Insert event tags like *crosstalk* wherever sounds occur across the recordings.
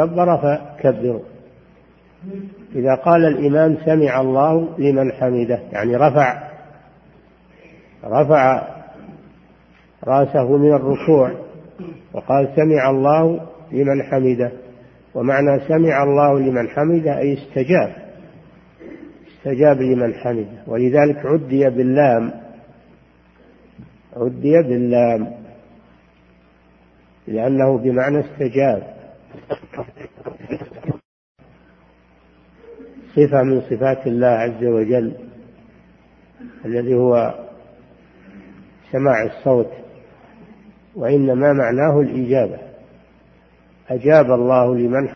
كبر فكبروا. إذا قال الإمام سمع الله لمن حمده يعني رفع رفع رأسه من الركوع وقال سمع الله لمن حمده ومعنى سمع الله لمن حمده أي استجاب استجاب لمن حمده. ولذلك عدي باللام عدي باللام لأنه بمعنى استجاب. صفة من صفات الله عز وجل الذي هو سماع الصوت وإنما معناه الإجابة. أجاب الله لمن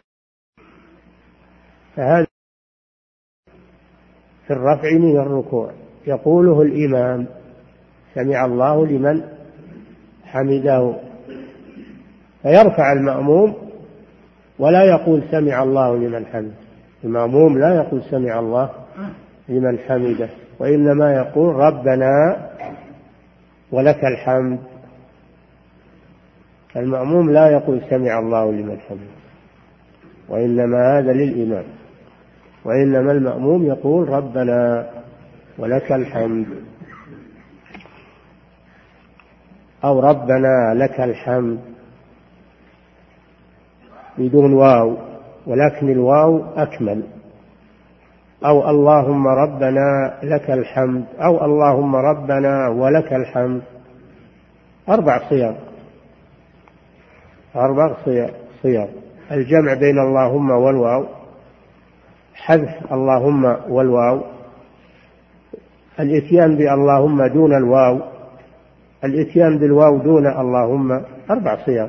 فهذا في الرفع من الركوع. يقوله الإمام سمع الله لمن حمده. فيرفع المأموم ولا يقول سمع الله لمن حمده. المأموم لا يقول سمع الله لمن حمده وإنما يقول ربنا ولك الحمد. المأموم لا يقول سمع الله لمن حمده وإنما هذا للإمام وإنما المأموم يقول ربنا ولك الحمد. أو ربنا لك الحمد. بدون واو ولكن الواو أكمل. أو اللهم ربنا لك الحمد أو اللهم ربنا ولك الحمد. أربع صيغ. أربع صيغ الجمع بين اللهم والواو. حذف اللهم والواو. الإتيان باللهم دون الواو. الإتيان بالواو دون اللهم. أربع صيغ.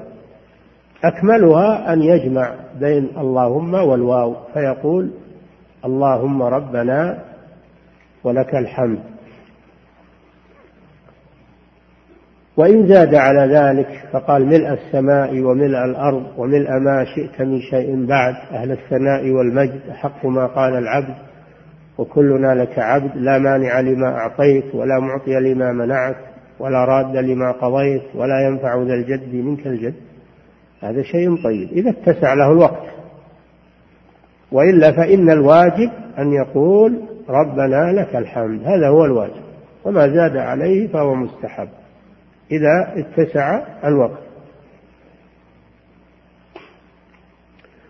أكملها أن يجمع بين اللهم والواو فيقول اللهم ربنا ولك الحمد. وإن زاد على ذلك فقال ملء السماء وملء الأرض وملء ما شئت من شيء بعد أهل الثناء والمجد أحق ما قال العبد وكلنا لك عبد لا مانع لما أعطيت ولا معطي لما منعت ولا راد لما قضيت ولا ينفع ذا الجد منك الجد. هذا شيء طيب. إذا اتسع له الوقت. وإلا فإن الواجب أن يقول ربنا لك الحمد. هذا هو الواجب. وما زاد عليه فهو مستحب. إذا اتسع الوقت.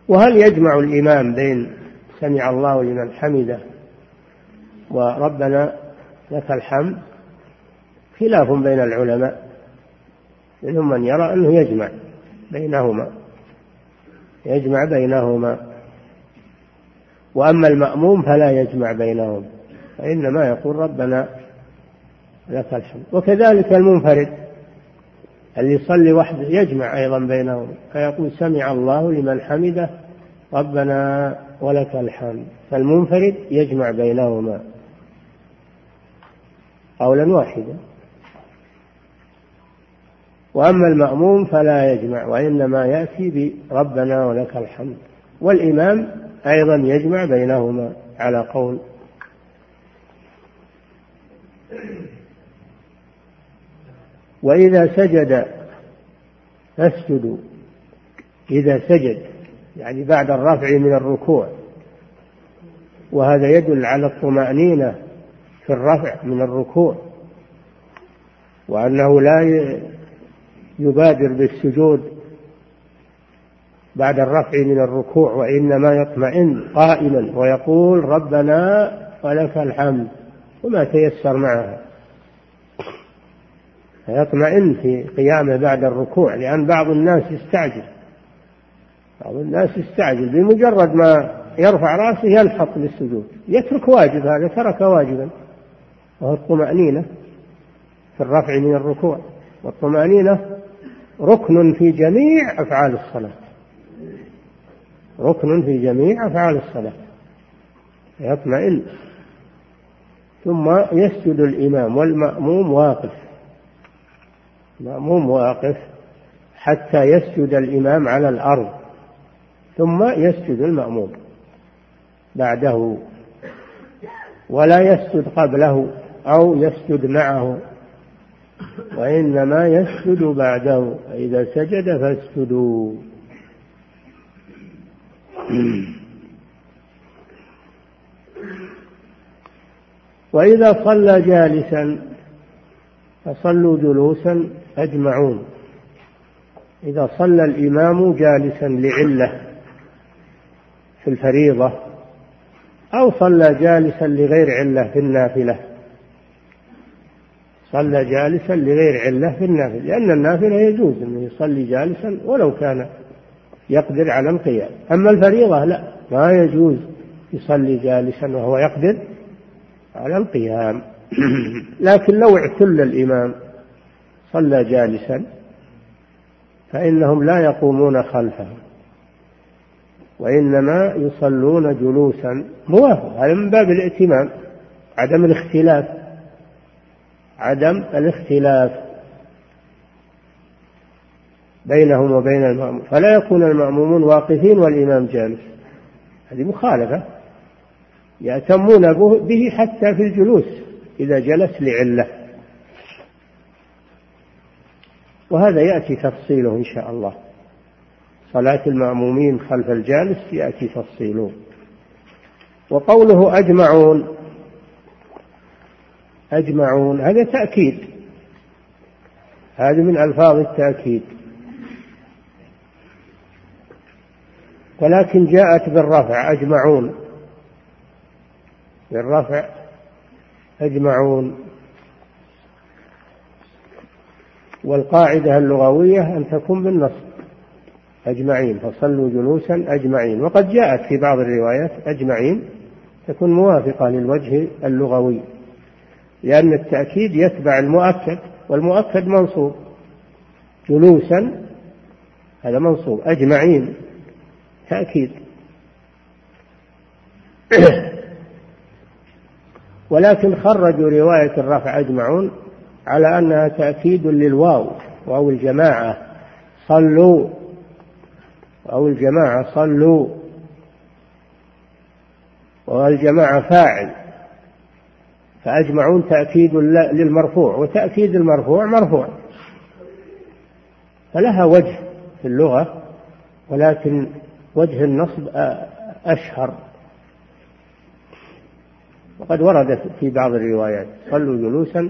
وهل يجمع الإمام بين سمع الله لمن حمده وربنا لك الحمد؟ خلاف بين العلماء. منهم من يرى أنه يجمع. بينهما. يجمع بينهما. وأما المأموم فلا يجمع بينهم فإنما يقول ربنا لك الحمد. وكذلك المنفرد اللي يصلي وحده يجمع أيضا بينهم فيقول سمع الله لمن حمده ربنا ولك الحمد. فالمنفرد يجمع بينهما قولا واحدا. وأما المأموم فلا يجمع وإنما يأتي بربنا ولك الحمد. والإمام أيضا يجمع بينهما على قول. وإذا سجد فاسجدوا إذا سجد يعني بعد الرفع من الركوع. وهذا يدل على الطمأنينة في الرفع من الركوع. وأنه لا يبادر بالسجود بعد الرفع من الركوع وإنما يطمئن قائلا ويقول ربنا ولك الحمد وما تيسر معها فيطمئن في قيامه بعد الركوع لأن بعض الناس يستعجل. بعض الناس يستعجل بمجرد ما يرفع رأسه ينحط للسجود يترك واجب هذا ترك واجبا. وهو الطمأنينة في الرفع من الركوع. والطمأنينة ركن في جميع أفعال الصلاة. ركن في جميع أفعال الصلاة. يطمئن. ثم يسجد الإمام والمأموم واقف. المأموم واقف حتى يسجد الإمام على الأرض. ثم يسجد المأموم بعده. ولا يسجد قبله أو يسجد معه. وإنما يسجد بعده فإذا سجد فاسجدوا. وإذا صلى جالسا فصلوا جلوسا أجمعون. إذا صلى الإمام جالسا لعلة في الفريضة أو صلى جالسا لغير علة في النافلة. صلى جالسا لغير علة في النافلة لأن النافلة يجوز أنه يصلي جالسا ولو كان يقدر على القيام. أما الفريضة لا ما يجوز يصلي جالسا وهو يقدر على القيام. *clears throat* لكن لو اعتل الإمام صلى جالسا فإنهم لا يقومون خلفه وإنما يصلون جلوسا موافق هذا من باب الائتمام عدم الاختلاف. عدم الاختلاف بينهم وبين المأموم. فلا يكون المأمومون واقفين والإمام جالس. هذه مخالفة. يأتمون به حتى في الجلوس إذا جلس لعلة. وهذا يأتي تفصيله إن شاء الله. صلاة المأمومين خلف الجالس يأتي تفصيله. وقوله أجمعون. أجمعون. هذا تأكيد. هذا من ألفاظ التأكيد. ولكن جاءت بالرفع أجمعون. بالرفع أجمعون. والقاعدة اللغوية أن تكون بالنصب. أجمعين فصلوا جلوسا أجمعين. وقد جاءت في بعض الروايات أجمعين تكون موافقة للوجه اللغوي. لأن التأكيد يتبع المؤكد والمؤكد منصوب. جلوسا هذا منصوب. أجمعين. تأكيد. *coughs* ولكن خرجوا رواية الرفع أجمعون على أنها تأكيد للواو واو الجماعة. صلوا. أو الجماعة صلوا. والجماعة فاعل. فأجمعون تأكيد للمرفوع وتأكيد المرفوع مرفوع. فلها وجه في اللغة ولكن وجه النصب أشهر. وقد وردت في بعض الروايات صلوا جلوسا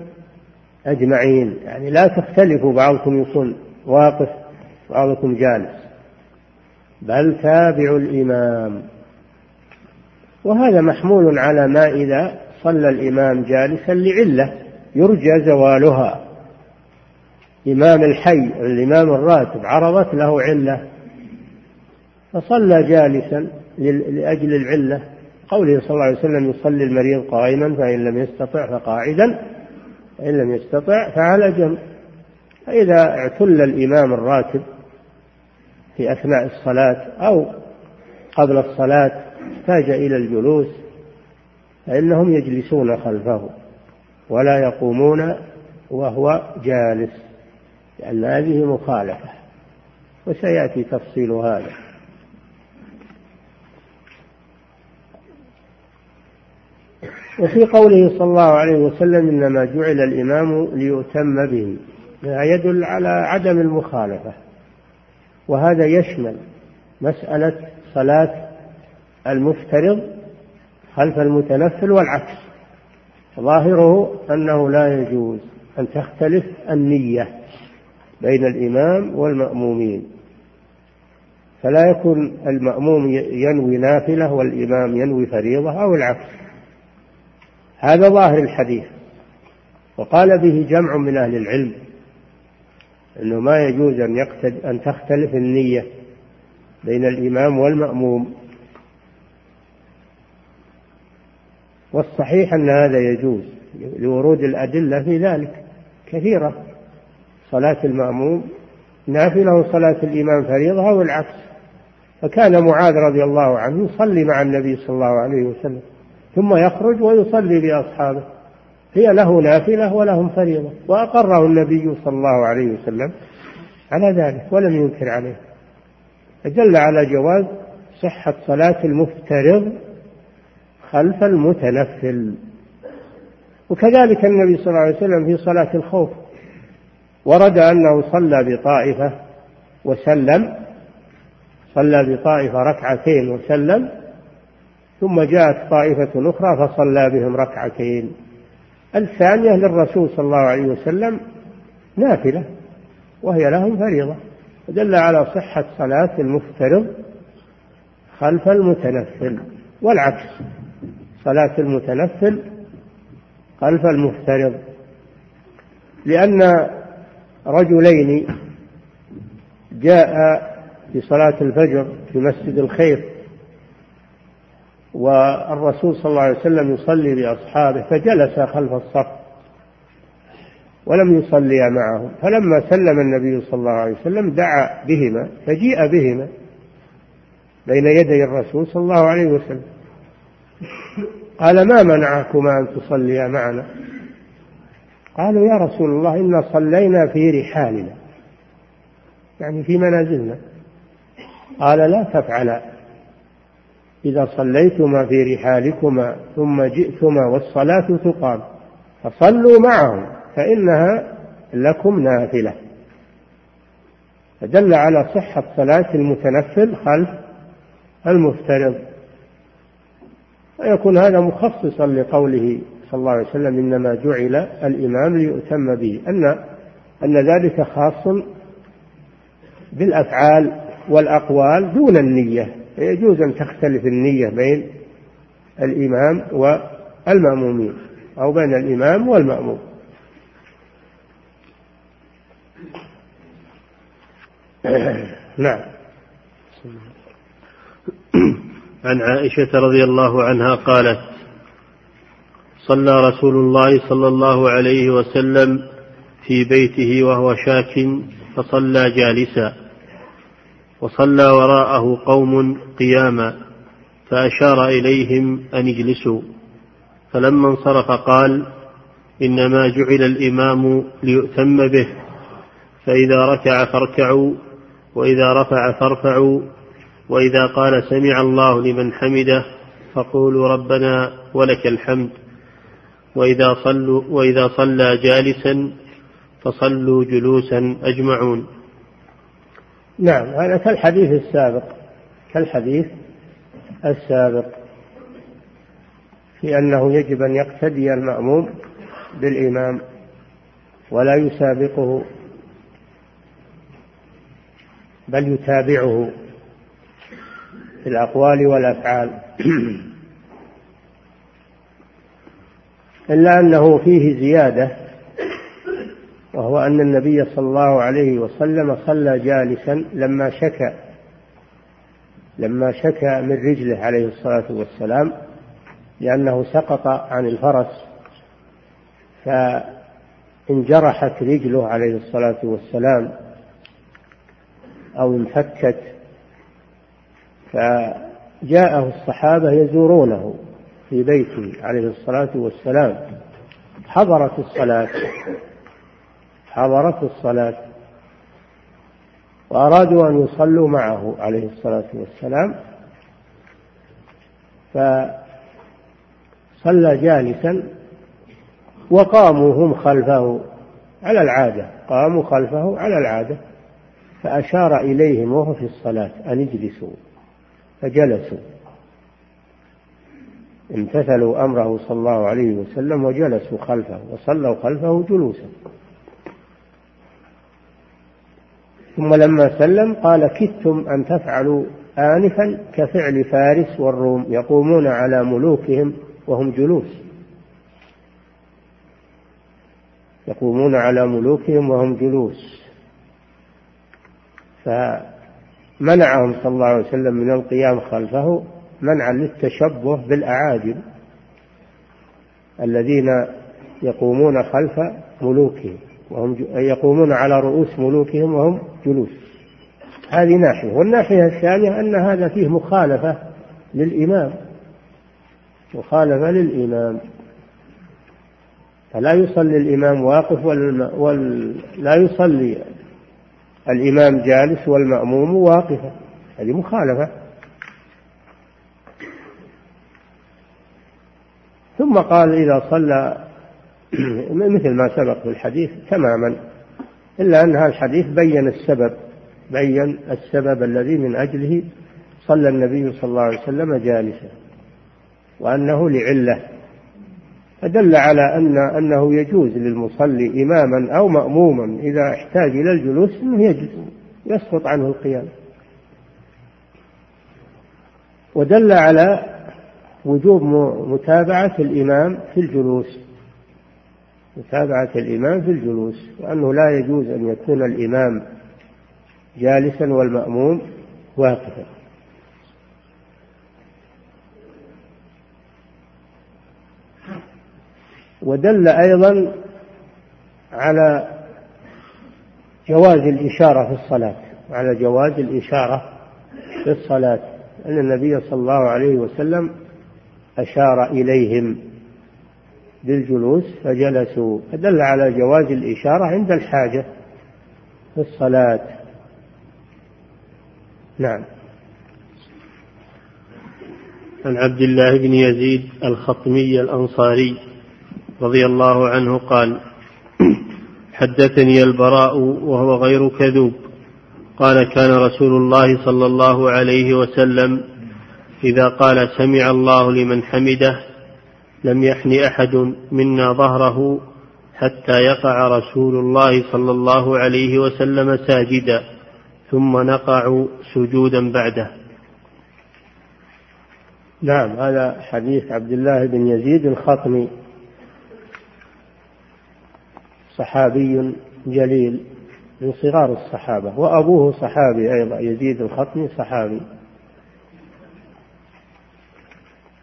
أجمعين. يعني لا تختلفوا بعضكم يكون واقف بعضكم جالس. بل تابعوا الإمام. وهذا محمول على ما إذا صلى الإمام جالسا لعلة يرجى زوالها. إمام الحي الإمام الراتب عرضت له علة. فصلى جالسا لأجل العلة. قوله صلى الله عليه وسلم يصلي المريض قائما فإن لم يستطع فقاعدا فإن لم يستطع فعلى جنب. فإذا اعتل الإمام الراتب في أثناء الصلاة أو قبل الصلاة احتاج إلى الجلوس. فإنهم يجلسون خلفه ولا يقومون وهو جالس لأن هذه مخالفة وسيأتي تفصيل هذا. وفي قوله صلى الله عليه وسلم إنما جعل الإمام ليؤتم به يدل على عدم المخالفة وهذا يشمل مسألة صلاة المفترض خلف المتنفل والعكس. ظاهره أنه لا يجوز أن تختلف النية بين الإمام والمأمومين. فلا يكون المأموم ينوي نافلة والإمام ينوي فريضة أو العكس. هذا ظاهر الحديث. وقال به جمع من أهل العلم أنه ما يجوز أن, يقتد أن تختلف النية بين الإمام والمأموم. والصحيح أن هذا يجوز لورود الأدلة في ذلك كثيرة. صلاة المأموم نافلة وصلاة الإمام فريضة أو العكس. فكان معاذ رضي الله عنه يصلي مع النبي صلى الله عليه وسلم ثم يخرج ويصلي بأصحابه هي له نافلة ولهم فريضة وأقره النبي صلى الله عليه وسلم على ذلك ولم ينكر عليه. فدل على جواز صحة صلاة المفترض خلف المتنفل. وكذلك النبي صلى الله عليه وسلم في صلاة الخوف ورد أنه صلى بطائفة وسلم صلى بطائفة ركعتين وسلم ثم جاءت طائفة أخرى فصلى بهم ركعتين. الثانية للرسول صلى الله عليه وسلم نافلة وهي لهم فريضة. دل على صحة صلاة المفترض خلف المتنفل. والعكس. صلاة المتنفل خلف المفترض لأن رجلين جاء في صلاة الفجر في مسجد الخير والرسول صلى الله عليه وسلم يصلي بأصحابه فجلس خلف الصف ولم يصلي معهم فلما سلم النبي صلى الله عليه وسلم دعا بهما فجيء بهما بين يدي الرسول صلى الله عليه وسلم. قال ما منعكما أن تصليا معنا؟ قالوا يا رسول الله إنا صلينا في رحالنا يعني في منازلنا. قال لا تفعلا إذا صليتما في رحالكما ثم جئتما والصلاة تقام فصلوا معهم فإنها لكم نافلة. فدل على صحة صلاة المتنفل خلف المفترض. ويكون هذا مخصصا لقوله صلى الله عليه وسلم إنما جعل الإمام ليؤتم به. أن أن ذلك خاص بالأفعال والأقوال دون النية. يجوز أن تختلف النية بين الإمام والمأمومين أو بين الإمام والمأموم. *coughs* نعم. عن عائشة رضي الله عنها قالت صلى رسول الله صلى الله عليه وسلم في بيته وهو شاك فصلى جالسا وصلى وراءه قوم قياما فأشار إليهم أن اجلسوا فلما انصرف قال إنما جعل الإمام ليؤتم به فإذا ركع فاركعوا وإذا رفع فارفعوا وإذا قال سمع الله لمن حمده فقولوا ربنا ولك الحمد. وإذا صلوا وإذا صلى جالسا فصلوا جلوسا أجمعون. نعم هذا كالحديث السابق كالحديث السابق في أنه يجب أن يقتدي المأموم بالإمام ولا يسابقه بل يتابعه. في الأقوال والأفعال. إلا أنه فيه زيادة وهو أن النبي صلى الله عليه وسلم صلى جالسا لما شكى لما شكى من رجله عليه الصلاة والسلام لأنه سقط عن الفرس فانجرحت رجله عليه الصلاة والسلام أو انفكت. فجاءه الصحابة يزورونه في بيته عليه الصلاة والسلام. حضرت الصلاة. حضرت الصلاة. وأرادوا أن يصلوا معه عليه الصلاة والسلام. فصلى جالسا. وقاموا هم خلفه على العادة. قاموا خلفه على العادة. فأشار إليهم وهو في الصلاة أن اجلسوا. فجلسوا. امتثلوا أمره صلى الله عليه وسلم وجلسوا خلفه وصلوا خلفه جلوسا. ثم لما سلم قال كدتم أن تفعلوا آنفا كفعل فارس والروم يقومون على ملوكهم وهم جلوس. يقومون على ملوكهم وهم جلوس. فمنعهم صلى الله عليه وسلم من القيام خلفه منعا للتشبه بالأعاجم الذين يقومون خلف ملوكهم وهم يقومون على رؤوس ملوكهم وهم جلوس. هذه ناحية. والناحية الثانية أن هذا فيه مخالفة للإمام. مخالفة للإمام. فلا يصلي الإمام واقف ولا يصلي الإمام جالس والمأموم واقفا هذه مخالفة. ثم قال إذا صلى *clears throat* مثل ما سبق في الحديث تماما إلا أن هذا الحديث بين السبب بين السبب الذي من أجله صلى النبي صلى الله عليه وسلم جالسا وأنه لعلة. فدل على أن أنه يجوز للمصلي إماما أو مأموما إذا احتاج إلى الجلوس أنه يجلس يسقط عنه القيام. ودل على وجوب متابعة الإمام في الجلوس. متابعة الإمام في الجلوس وأنه لا يجوز أن يكون الإمام جالسا والمأموم واقفا. ودل أيضا على جواز الإشارة في الصلاة على جواز الإشارة في الصلاة أن النبي صلى الله عليه وسلم أشار إليهم بالجلوس فجلسوا فدل على جواز الإشارة عند الحاجة في الصلاة. نعم. عن عبد الله بن يزيد الخطمي الأنصاري. رضي الله عنه قال حدثني البراء وهو غير كذوب. قال كان رسول الله صلى الله عليه وسلم إذا قال سمع الله لمن حمده لم يحن أحد منا ظهره حتى يقع رسول الله صلى الله عليه وسلم ساجدا ثم نقع سجودا بعده. نعم هذا حديث عبد الله بن يزيد الخطمي. صحابي جليل من صغار الصحابة وأبوه صحابي أيضا يزيد الخطمي صحابي.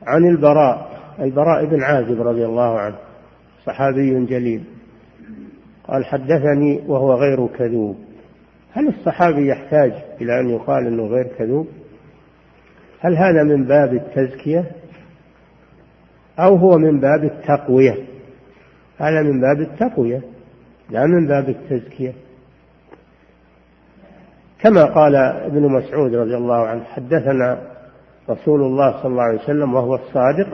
عن البراء البراء بن عازب رضي الله عنه صحابي جليل. قال حدثني وهو غير كذوب. هل الصحابي يحتاج إلى أن يقال أنه غير كذوب؟ هل هذا من باب التزكية؟ أو هو من باب التقوية؟ هذا من باب التقوية. لا من باب التزكية كما قال ابن مسعود رضي الله عنه حدثنا رسول الله صلى الله عليه وسلم وهو الصادق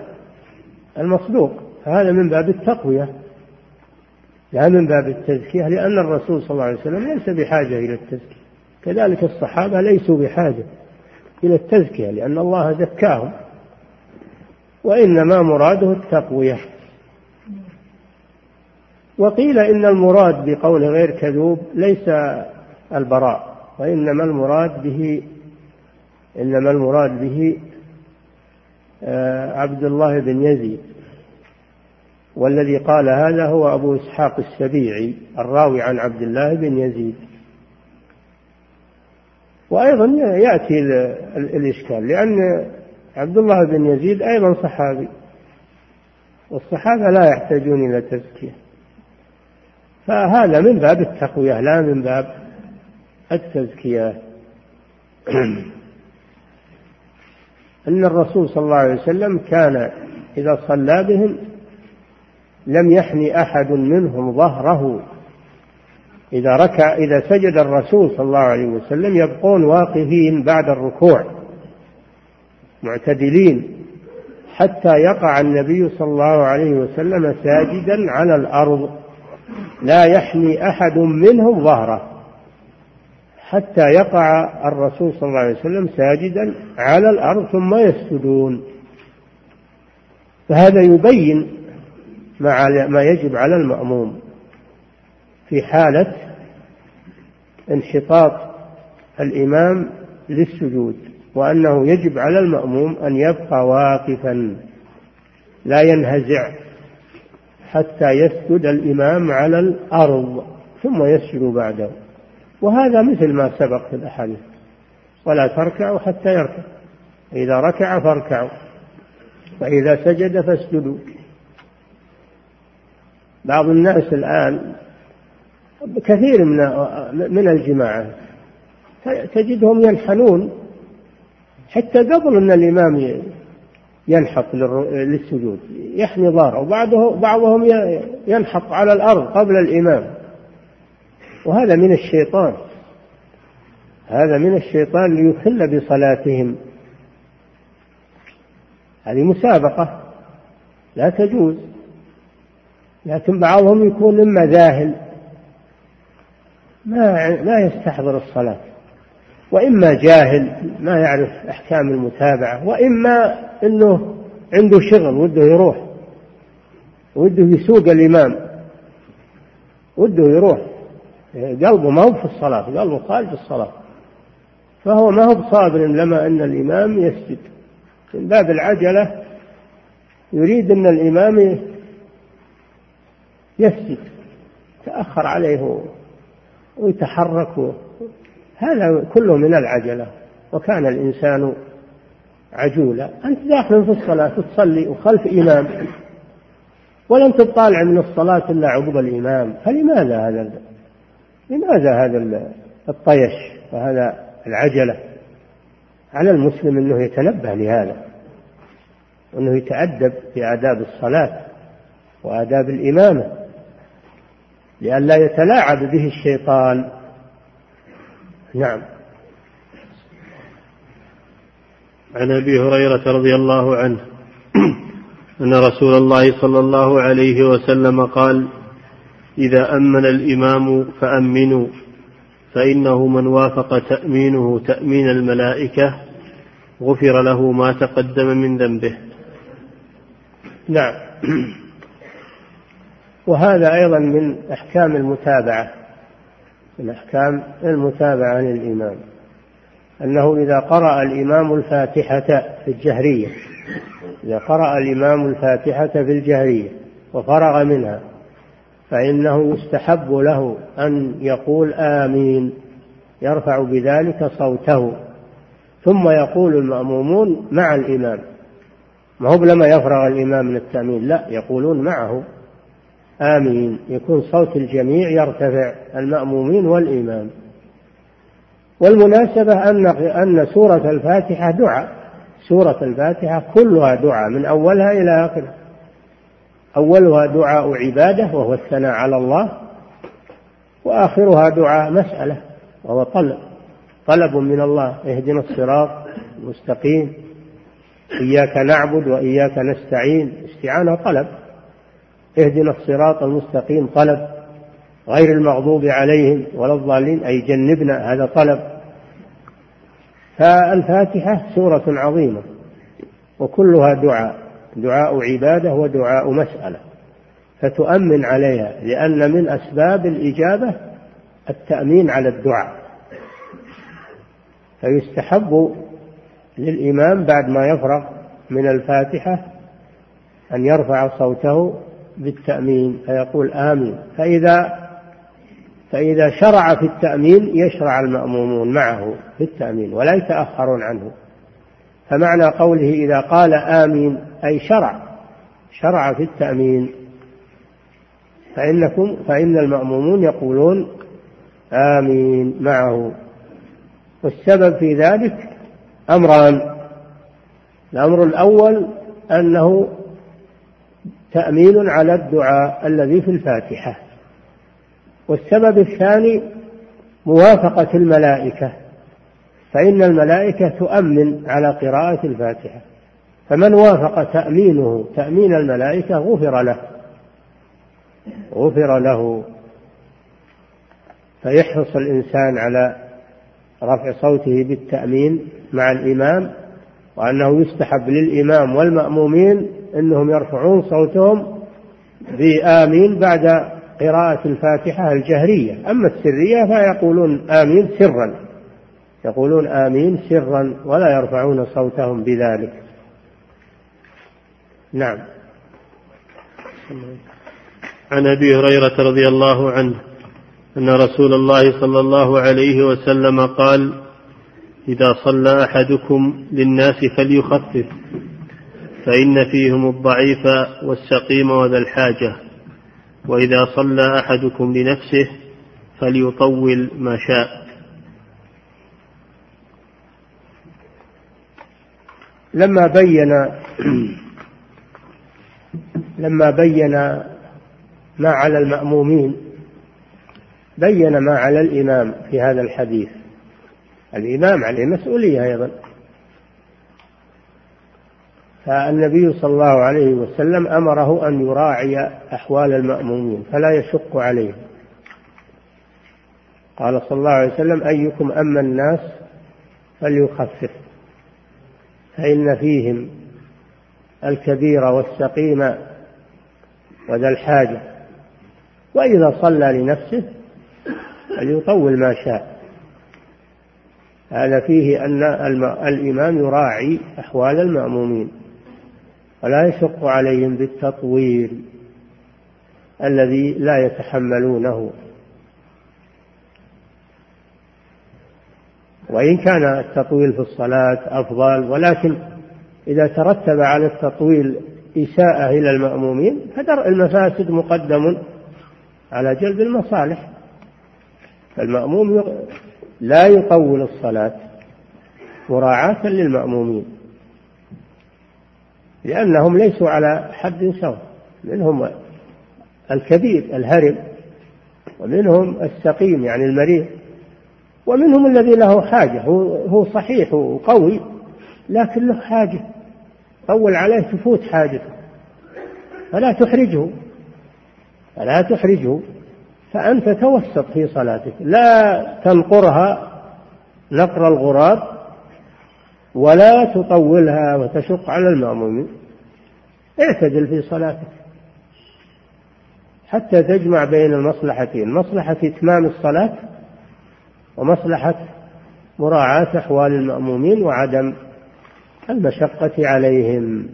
المصدوق. فهذا من باب التقوية. لا من باب التزكية لأن الرسول صلى الله عليه وسلم ليس بحاجة إلى التزكية كذلك الصحابة ليسوا بحاجة إلى التزكية لأن الله زكاهم. وإنما مراده التقوية. وقيل إن المراد بقول غير كذوب ليس البراء وإنما المراد به إنما المراد به آه، عبد الله بن يزيد. والذي قال هذا هو أبو إسحاق السبيعي الراوي عن عبد الله بن يزيد. وأيضا يأتي الإشكال لأن عبد الله بن يزيد أيضا صحابي والصحابة لا يحتاجون إلى تزكية. فهذا من باب التقوية لا من باب التزكية. *clears throat* أن الرسول صلى الله عليه وسلم كان إذا صلى بهم لم يحني أحد منهم ظهره. إذا ركع إذا سجد الرسول صلى الله عليه وسلم يبقون واقفين بعد الركوع معتدلين حتى يقع النبي صلى الله عليه وسلم ساجدا على الأرض. لا يحني أحد منهم ظهره حتى يقع الرسول صلى الله عليه وسلم ساجدا على الأرض ثم يسجدون. فهذا يبين ما يجب على المأموم في حالة انحطاط الإمام للسجود وأنه يجب على المأموم أن يبقى واقفا لا ينهزع. حتى يسجد الإمام على الأرض ثم يسجد بعده. وهذا مثل ما سبق في الأحاديث. ولا تركعوا حتى يركع. إذا ركع فاركعوا. وإذا سجد فاسجدوا. بعض الناس الآن كثير من من الجماعة تجدهم ينحنون حتى قبل أن الإمام ينحط للسجود يحني ظهره. وبعده بعضهم ينحط على الأرض قبل الإمام. وهذا من الشيطان. هذا من الشيطان ليخل بصلاتهم. هذه مسابقة. لا تجوز. لكن بعضهم يكون إما ذاهل ما ما يستحضر الصلاة. وإما جاهل ما يعرف أحكام المتابعة وإما أنه عنده شغل وده يروح وده يسوق الإمام وده يروح. قلبه ما هو في الصلاة قلبه خارج الصلاة. فهو ما هو بصابر لما أن الإمام يسجد. من باب العجلة يريد أن الإمام يسجد تأخر عليه ويتحرك هذا كله من العجلة. وكان الإنسان عجولا. أنت داخل في الصلاة تصلي وخلف إمام. ولم تطالع من الصلاة إلا عقب الإمام. فلماذا هذا لماذا هذا الطيش وهذا العجلة؟ على المسلم أنه يتنبه لهذا. وأنه يتأدب في آداب الصلاة وآداب الإمامة. لئلا يتلاعب به الشيطان. نعم. عن أبي هريرة رضي الله عنه *clears throat* أن رسول الله صلى الله عليه وسلم قال إذا أمن الإمام فأمنوا فإنه من وافق تأمينه تأمين الملائكة غفر له ما تقدم من ذنبه. نعم. *clears throat* وهذا أيضا من أحكام المتابعة. من أحكام المتابعة للإمام أنه إذا قرأ الإمام الفاتحة في الجهرية إذا قرأ الإمام الفاتحة في الجهرية وفرغ منها فإنه يستحب له أن يقول آمين يرفع بذلك صوته. ثم يقول المأمومون مع الإمام. ما هو لما يفرغ الإمام من التأمين لا يقولون معه. آمين. يكون صوت الجميع يرتفع المأمومين والإمام والمناسبة أن أن سورة الفاتحة دعاء. سورة الفاتحة كلها دعاء من أولها إلى آخرها. أولها دعاء عبادة وهو الثناء على الله. وآخرها دعاء مسألة وهو طلب. طلب من الله اهدنا الصراط المستقيم. إياك نعبد وإياك نستعين. استعانة طلب اهدنا الصراط المستقيم طلب غير المغضوب عليهم ولا الضالين أي جنبنا هذا طلب. فالفاتحة سورة عظيمة وكلها دعاء دعاء عبادة ودعاء مسألة. فتؤمن عليها لأن من أسباب الإجابة التأمين على الدعاء. فيستحب للإمام بعد ما يفرغ من الفاتحة أن يرفع صوته بالتأمين فيقول آمين. فإذا فإذا شرع في التأمين يشرع المأمومون معه في التأمين ولا يتأخرون عنه. فمعنى قوله إذا قال آمين أي شرع شرع في التأمين. فإنكم فإن المأمومون يقولون آمين معه. والسبب في ذلك أمران. الأمر الأول أنه تأمين على الدعاء الذي في الفاتحة. والسبب الثاني موافقة الملائكة فإن الملائكة تؤمن على قراءة الفاتحة. فمن وافق تأمينه تأمين الملائكة غفر له. غفر له. فيحرص الإنسان على رفع صوته بالتأمين مع الإمام وأنه يستحب للإمام والمأمومين أنهم يرفعون صوتهم بآمين بعد قراءة الفاتحة الجهرية. أما السرية فيقولون آمين سرا. يقولون آمين سرا ولا يرفعون صوتهم بذلك. نعم. عن أبي هريرة رضي الله عنه أن رسول الله صلى الله عليه وسلم قال إذا صلى أحدكم للناس فليخفف فإن فيهم الضعيف والسقيم وذا الحاجة وإذا صلى أحدكم لنفسه فليطول ما شاء. لما بين لما بين ما على المأمومين بين ما على الإمام في هذا الحديث. الإمام عليه مسؤولية أيضا. فالنبي صلى الله عليه وسلم أمره أن يراعي أحوال المأمومين فلا يشق عليهم. قال صلى الله عليه وسلم أيكم أما الناس فليخفف فإن فيهم الكبير والسقيم وذا الحاجة وإذا صلى لنفسه فليطول ما شاء. هذا فيه أن الإمام يراعي أحوال المأمومين. ولا يشق عليهم بالتطويل الذي لا يتحملونه. وإن كان التطويل في الصلاة أفضل ولكن إذا ترتب على التطويل إساءة إلى المأمومين فدرء المفاسد مقدم على جلب المصالح. فالمأموم لا يطول الصلاة مراعاة للمأمومين. لأنهم ليسوا على حد سواء. منهم الكبير الهرم ومنهم السقيم يعني المريض ومنهم الذي له حاجة. هو صحيح وقوي لكن له حاجة. طول عليه تفوت حاجته. فلا تحرجه. فلا تحرجه. فأنت توسط في صلاتك. لا تنقرها نقر الغراب. ولا تطولها وتشق على المأمومين. اعتدل في صلاتك حتى تجمع بين المصلحتين مصلحة إتمام الصلاة ومصلحة مراعاة أحوال المأمومين وعدم المشقة عليهم.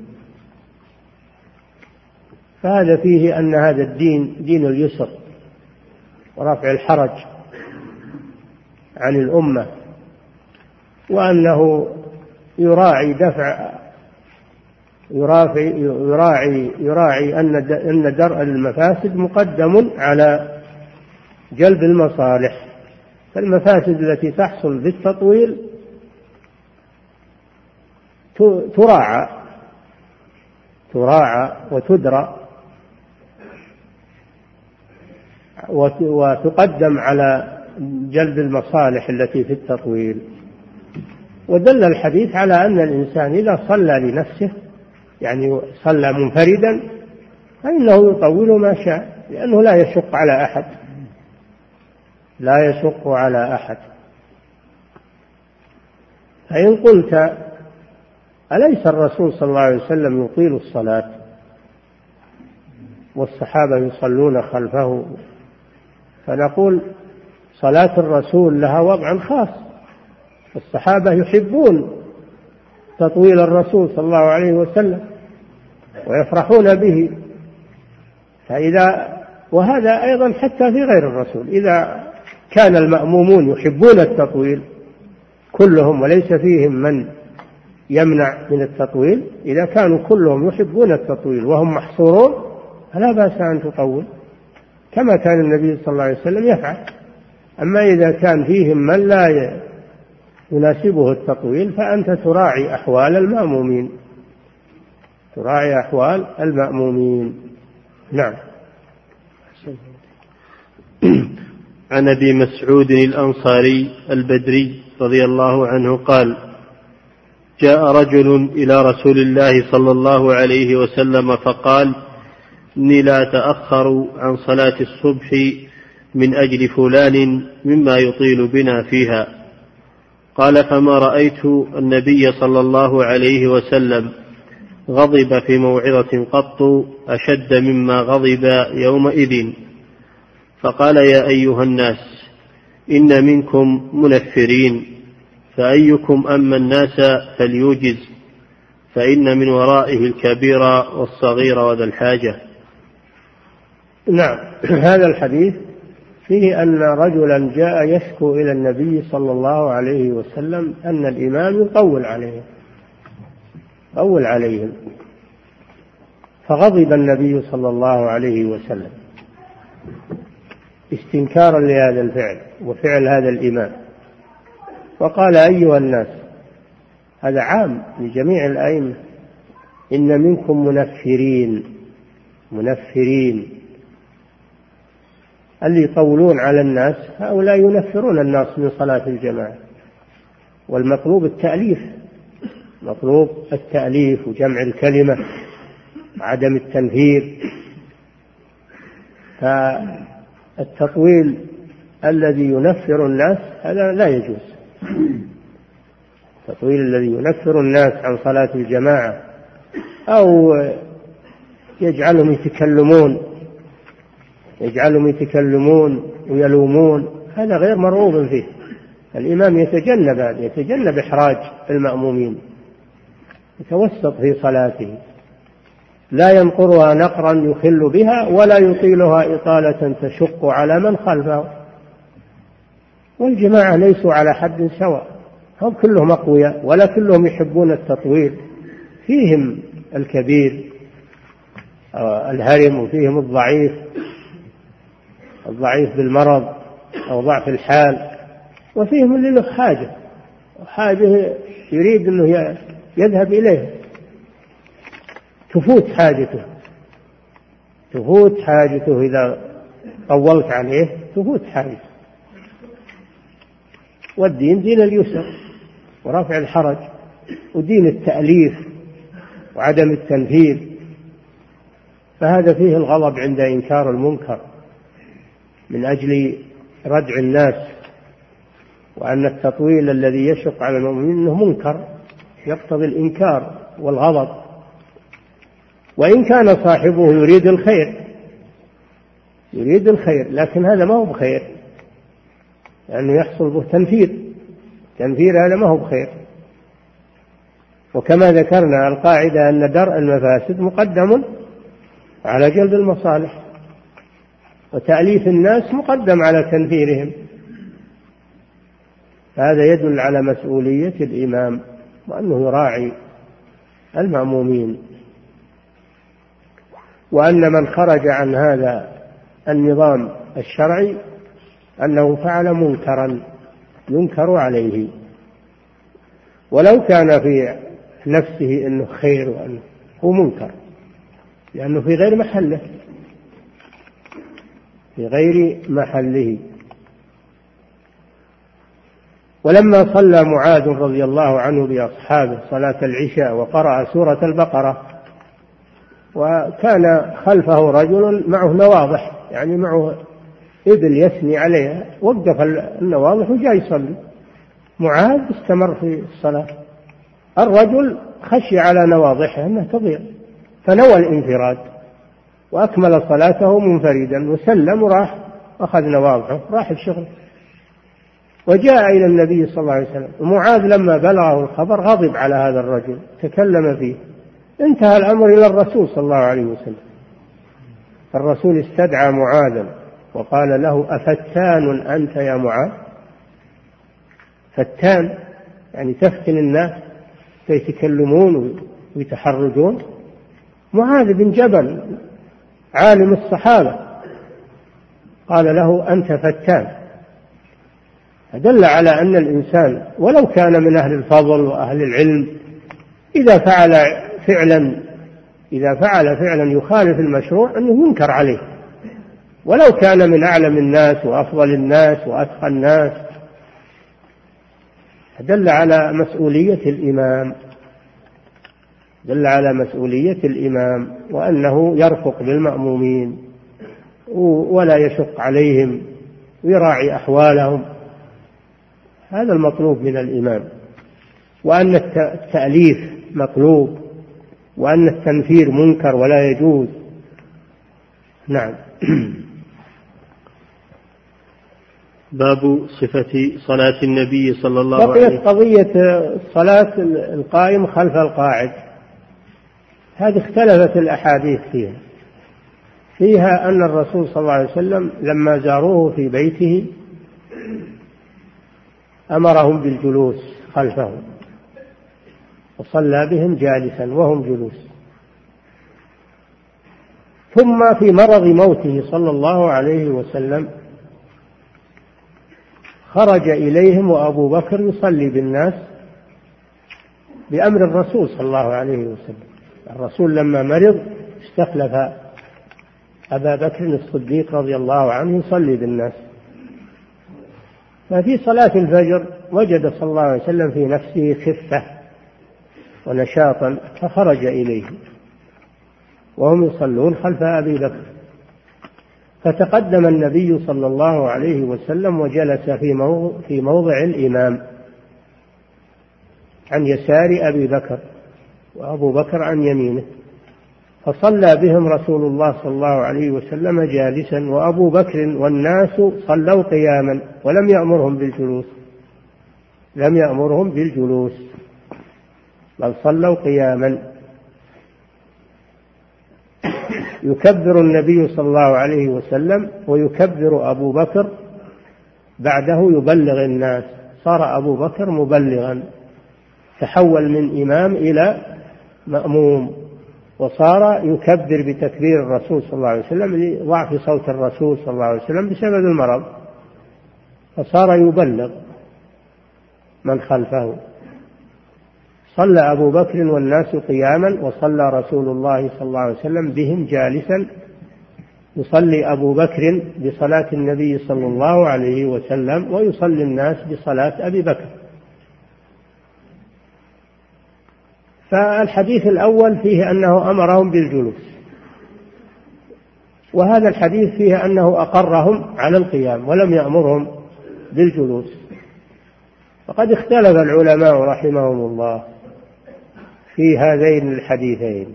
فهذا فيه أن هذا الدين دين اليسر ورفع الحرج عن الأمة وأنه يراعي دفع يراعي يراعي يراعي أن درء المفاسد مقدم على جلب المصالح. فالمفاسد التي تحصل بالتطويل تراعى تراعى وتدرى وتقدم على جلب المصالح التي في التطويل. ودل الحديث على أن الإنسان إذا صلى لنفسه يعني صلى منفردا فإنه يطول ما شاء لأنه لا يشق على أحد. لا يشق على أحد. فإن قلت أليس الرسول صلى الله عليه وسلم يطيل الصلاة؟ والصحابة يصلون خلفه فنقول صلاة الرسول لها وضع خاص. الصحابة يحبون تطويل الرسول صلى الله عليه وسلم ويفرحون به. فإذا وهذا أيضا حتى في غير الرسول. إذا كان المأمومون يحبون التطويل كلهم وليس فيهم من يمنع من التطويل. إذا كانوا كلهم يحبون التطويل وهم محصورون فلا بأس أن تطول كما كان النبي صلى الله عليه وسلم يفعل. أما إذا كان فيهم من لا يناسبه التطويل فأنت تراعي أحوال المأمومين. تراعي أحوال المأمومين. نعم. *clears throat* عن أبي مسعود الأنصاري البدري رضي الله عنه قال جاء رجل إلى رسول الله صلى الله عليه وسلم فقال إني لا اتاخر عن صلاة الصبح من أجل فلان مما يطيل بنا فيها. قال فما رأيت النبي صلى الله عليه وسلم غضب في موعظة قط أشد مما غضب يومئذ. فقال يا أيها الناس إن منكم منفرين فأيكم أما الناس فليوجز فإن من ورائه الكبير والصغير وذا الحاجة. نعم هذا الحديث فيه أن رجلا جاء يشكو إلى النبي صلى الله عليه وسلم أن الإمام يطول عليهم طول عليهم. فغضب النبي صلى الله عليه وسلم. استنكارا لهذا الفعل وفعل هذا الإمام. وقال أيها الناس هذا عام لجميع الأئمة إن منكم منفرين منفرين. اللي يطولون على الناس هؤلاء ينفرون الناس من صلاة الجماعة. والمطلوب التأليف مطلوب التأليف وجمع الكلمة وعدم التنفير. التطويل الذي ينفر الناس هذا لا يجوز. التطويل الذي ينفر الناس عن صلاة الجماعة أو يجعلهم يتكلمون يجعلهم يتكلمون ويلومون هذا غير مرغوب فيه. الإمام يتجنب هذا يتجنب إحراج المأمومين. يتوسط في صلاته. لا ينقرها نقرا يخل بها ولا يطيلها إطالة تشق على من خلفه. والجماعة ليسوا على حد سواء. هم كلهم أقوياء ولا كلهم يحبون التطويل. فيهم الكبير الهرم وفيهم الضعيف. الضعيف بالمرض أو ضعف الحال وفيهم اللي له حاجة حاجة يريد أنه يذهب إليه تفوت حاجته. تفوت حاجته إذا طولت عليه تفوت حاجته. والدين دين اليسر ورفع الحرج ودين التأليف وعدم التنفيذ. فهذا فيه الغضب عند إنكار المنكر. من أجل ردع الناس وأن التطويل الذي يشق على المؤمنين أنه منكر يقتضي الإنكار والغضب. وإن كان صاحبه يريد الخير يريد الخير لكن هذا ما هو بخير لأنه يحصل به تنفير تنفير هذا ما هو بخير. وكما ذكرنا القاعدة أن درء المفاسد مقدم على جلب المصالح. وتأليف الناس مقدم على تنفيرهم. هذا يدل على مسؤولية الإمام وأنه يراعي المأمومين. وأن من خرج عن هذا النظام الشرعي أنه فعل منكرا ينكر عليه. ولو كان في نفسه أنه خير وأنه هو منكر لأنه في غير محله. في غير محله. ولما صلى معاذ رضي الله عنه بأصحابه صلاة العشاء وقرأ سورة البقرة وكان خلفه رجل معه نواضح يعني معه إبل يثني عليها وقف النواضح وجاء يصلي. معاذ استمر في الصلاة. الرجل خشي على نواضحه أنها تضيع فنوى الانفراد. وأكمل صلاته منفردا. وسلم وراح أخذ نواضحه راح الشغل. وجاء إلى النبي صلى الله عليه وسلم. ومعاذ لما بلغه الخبر غضب على هذا الرجل تكلم فيه. انتهى الأمر إلى الرسول صلى الله عليه وسلم. الرسول استدعى معاذا وقال له أفتان أنت يا معاذ؟ فتان يعني تفتن الناس فيتكلمون ويتحرجون. معاذ بن جبل عالم الصحابة. قال له أنت فتان. دل على أن الإنسان ولو كان من أهل الفضل وأهل العلم إذا فعل فعلا إذا فعل فعلا يخالف المشروع أنه ينكر عليه. ولو كان من أعلم الناس وأفضل الناس وأتقى الناس. دل على مسؤولية الإمام. دل على مسؤولية الإمام وأنه يرفق بالمأمومين ولا يشق عليهم ويراعي أحوالهم. هذا المطلوب من الإمام. وأن التأليف مطلوب وأن التنفير منكر ولا يجوز. نعم. *clears throat* باب صفة صلاة النبي صلى الله عليه وسلم. بقيت قضية صلاة القائم خلف القاعد. هذه اختلفت الأحاديث فيها. فيها أن الرسول صلى الله عليه وسلم لما زاروه في بيته أمرهم بالجلوس خلفه وصلى بهم جالسا وهم جلوس. ثم في مرض موته صلى الله عليه وسلم خرج إليهم وأبو بكر يصلي بالناس بأمر الرسول صلى الله عليه وسلم. الرسول لما مرض استخلف أبا بكر الصديق رضي الله عنه يصلي بالناس. ففي صلاة الفجر وجد صلى الله عليه وسلم في نفسه خفة ونشاطا فخرج إليه وهم يصلون خلف أبي بكر. فتقدم النبي صلى الله عليه وسلم وجلس في موضع, في موضع الإمام عن يسار أبي بكر. وأبو بكر عن يمينه. فصلى بهم رسول الله صلى الله عليه وسلم جالسا وأبو بكر والناس صلوا قياما ولم يأمرهم بالجلوس. لم يأمرهم بالجلوس بل صلوا قياما. يكبر النبي صلى الله عليه وسلم ويكبر أبو بكر بعده يبلغ الناس. صار أبو بكر مبلغا. تحول من إمام إلى مأموم. وصار يكبر بتكبير الرسول صلى الله عليه وسلم لضعف صوت الرسول صلى الله عليه وسلم بسبب المرض. فصار يبلغ من خلفه. صلى أبو بكر والناس قياما وصلى رسول الله صلى الله عليه وسلم بهم جالسا. يصلي أبو بكر بصلاة النبي صلى الله عليه وسلم ويصلي الناس بصلاة أبي بكر. فالحديث الأول فيه أنه أمرهم بالجلوس. وهذا الحديث فيه أنه أقرهم على القيام ولم يأمرهم بالجلوس. وقد اختلف العلماء رحمهم الله في هذين الحديثين.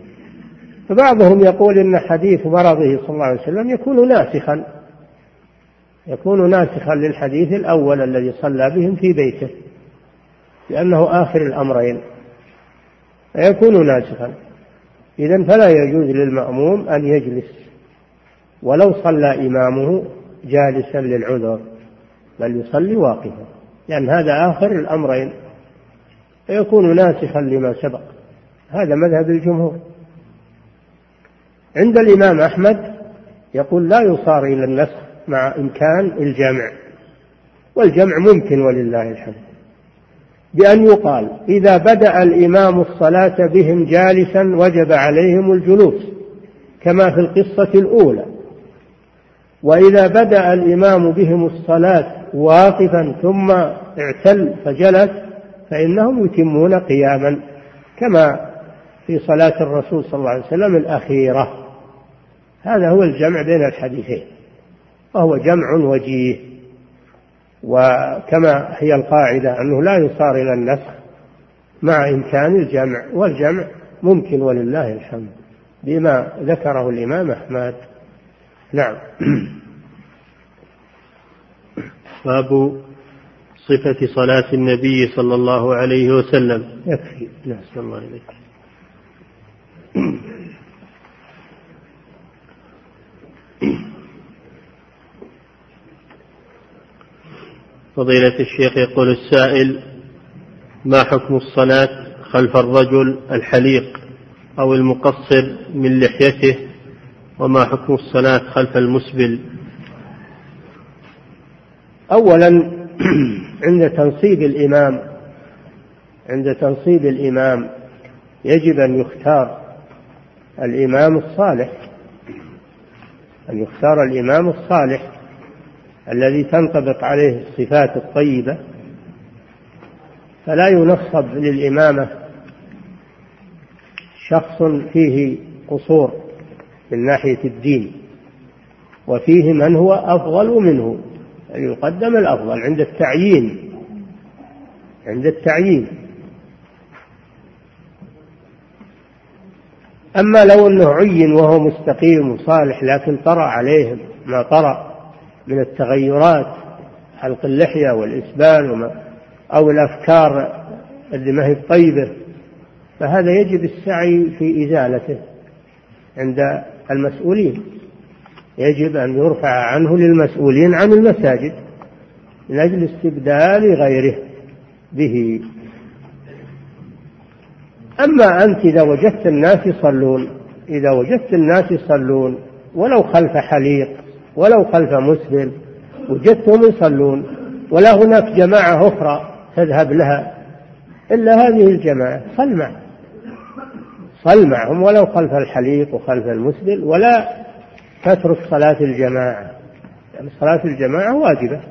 فبعضهم يقول إن حديث مرضه صلى الله عليه وسلم يكون ناسخا. يكون ناسخا للحديث الأول الذي صلى بهم في بيته. لأنه آخر الأمرين. فيكون ناسخا إذا فلا يجوز للمأموم أن يجلس. ولو صلى إمامه جالسا للعذر بل يصلي واقفا. لأن هذا آخر الأمرين. فيكون ناسخا لما سبق. هذا مذهب الجمهور. عند الإمام أحمد يقول لا يصار إلى النسخ مع إمكان الجمع. والجمع ممكن ولله الحمد. بأن يقال إذا بدأ الإمام الصلاة بهم جالسا وجب عليهم الجلوس كما في القصة الأولى. وإذا بدأ الإمام بهم الصلاة واقفا ثم اعتل فجلس فإنهم يتمون قياما كما في صلاة الرسول صلى الله عليه وسلم الأخيرة. هذا هو الجمع بين الحديثين وهو جمع وجيه. وكما هي القاعدة أنه لا يصار إلى النسخ مع إمكان الجمع والجمع ممكن ولله الحمد بما ذكره الإمام أحمد. نعم. *clears throat* باب صفة صلاة النبي صلى الله عليه وسلم. يكفي. نسأل الله إليك فضيلة الشيخ يقول السائل ما حكم الصلاة خلف الرجل الحليق أو المقصر من لحيته؟ وما حكم الصلاة خلف المسبل؟ أولا *clears throat* عند تنصيب الإمام عند تنصيب الإمام يجب أن يختار الإمام الصالح أن يختار الإمام الصالح. الذي تنطبق عليه الصفات الطيبة فلا ينصب للإمامة شخص فيه قصور من ناحية الدين وفيه من هو أفضل منه أن يقدم الأفضل عند التعيين عند التعيين. أما لو أنه عين وهو مستقيم وصالح لكن طرأ عليهم ما طرأ من التغيرات حلق اللحية والإسبال وما أو الأفكار اللي ما هي طيبة. فهذا يجب السعي في إزالته عند المسؤولين. يجب أن يرفع عنه للمسؤولين عن المساجد من أجل استبدال غيره به. أما أنت إذا وجدت الناس يصلون إذا وجدت الناس يصلون ولو خلف حليق ولو خلف مسلم وجدتهم يصلون ولا هناك جماعة أخرى تذهب لها إلا هذه الجماعة صل معهم. صل معهم ولو خلف الحليق وخلف المسبل ولا تترك صلاة الجماعة يعني صلاة الجماعة واجبة.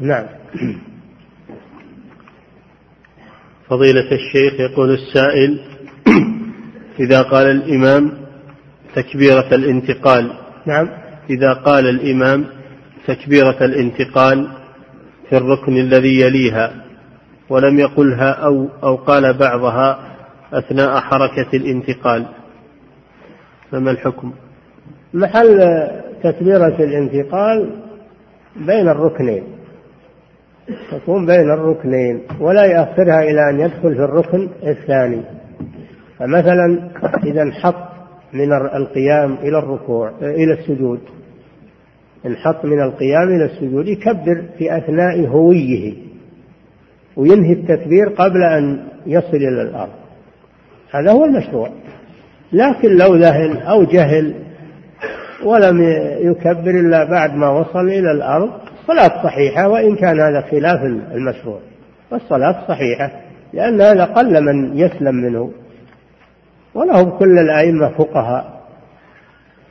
نعم. فضيلة الشيخ يقول السائل إذا قال الإمام تكبيرة الانتقال نعم. إذا قال الإمام تكبيرة الانتقال في الركن الذي يليها ولم يقلها أو أو قال بعضها أثناء حركة الانتقال فما الحكم؟ محل تكبيرة الانتقال بين الركنين تكون بين الركنين ولا يأخرها إلى أن يدخل في الركن الثاني فمثلا إذا انحط من القيام إلى الركوع إلى السجود انحط من القيام إلى السجود يكبر في أثناء هويه وينهي التكبير قبل أن يصل إلى الأرض. هذا هو المشروع. لكن لو ذهل أو جهل ولم يكبر إلا بعد ما وصل إلى الأرض الصلاة صحيحة وإن كان هذا خلاف المشروع. والصلاة صحيحة لأن هذا قل من يسلم منه. ولهم كل الأئمة فقهاء.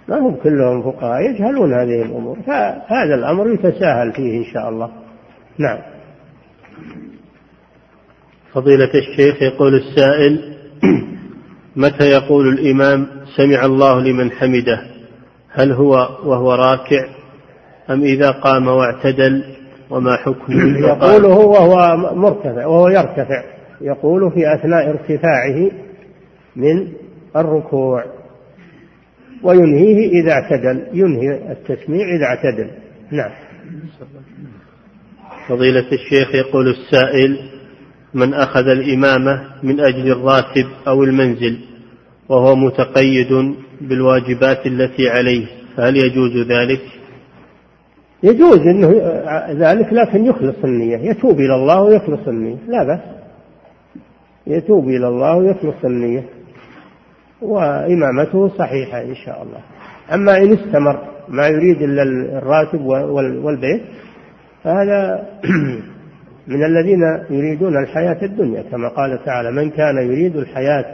ما هم كلهم فقهاء يجهلون هذه الأمور. فهذا الأمر يتساهل فيه إن شاء الله. نعم. فضيلة الشيخ يقول السائل *clears throat* متى يقول الإمام سمع الله لمن حمده هل هو وهو راكع؟ أم إذا قام واعتدل؟ وما حكمه *clears throat* يقوله وهو مرتفع وهو يرتفع. يقول في أثناء ارتفاعه من الركوع. وينهيه إذا اعتدل ينهي التسميع إذا اعتدل. نعم. فضيلة الشيخ يقول السائل من أخذ الإمامة من أجل الراتب أو المنزل وهو متقيد بالواجبات التي عليه فهل يجوز ذلك؟ يجوز إنه ذلك لكن يخلص النية. يتوب إلى الله ويخلص النية. لا بأس. يتوب إلى الله ويخلص النية. وإمامته صحيحة إن شاء الله. أما إن استمر ما يريد إلا الراتب والبيت فهذا *clears throat* من الذين يريدون الحياة الدنيا. كما قال تعالى من كان يريد الحياة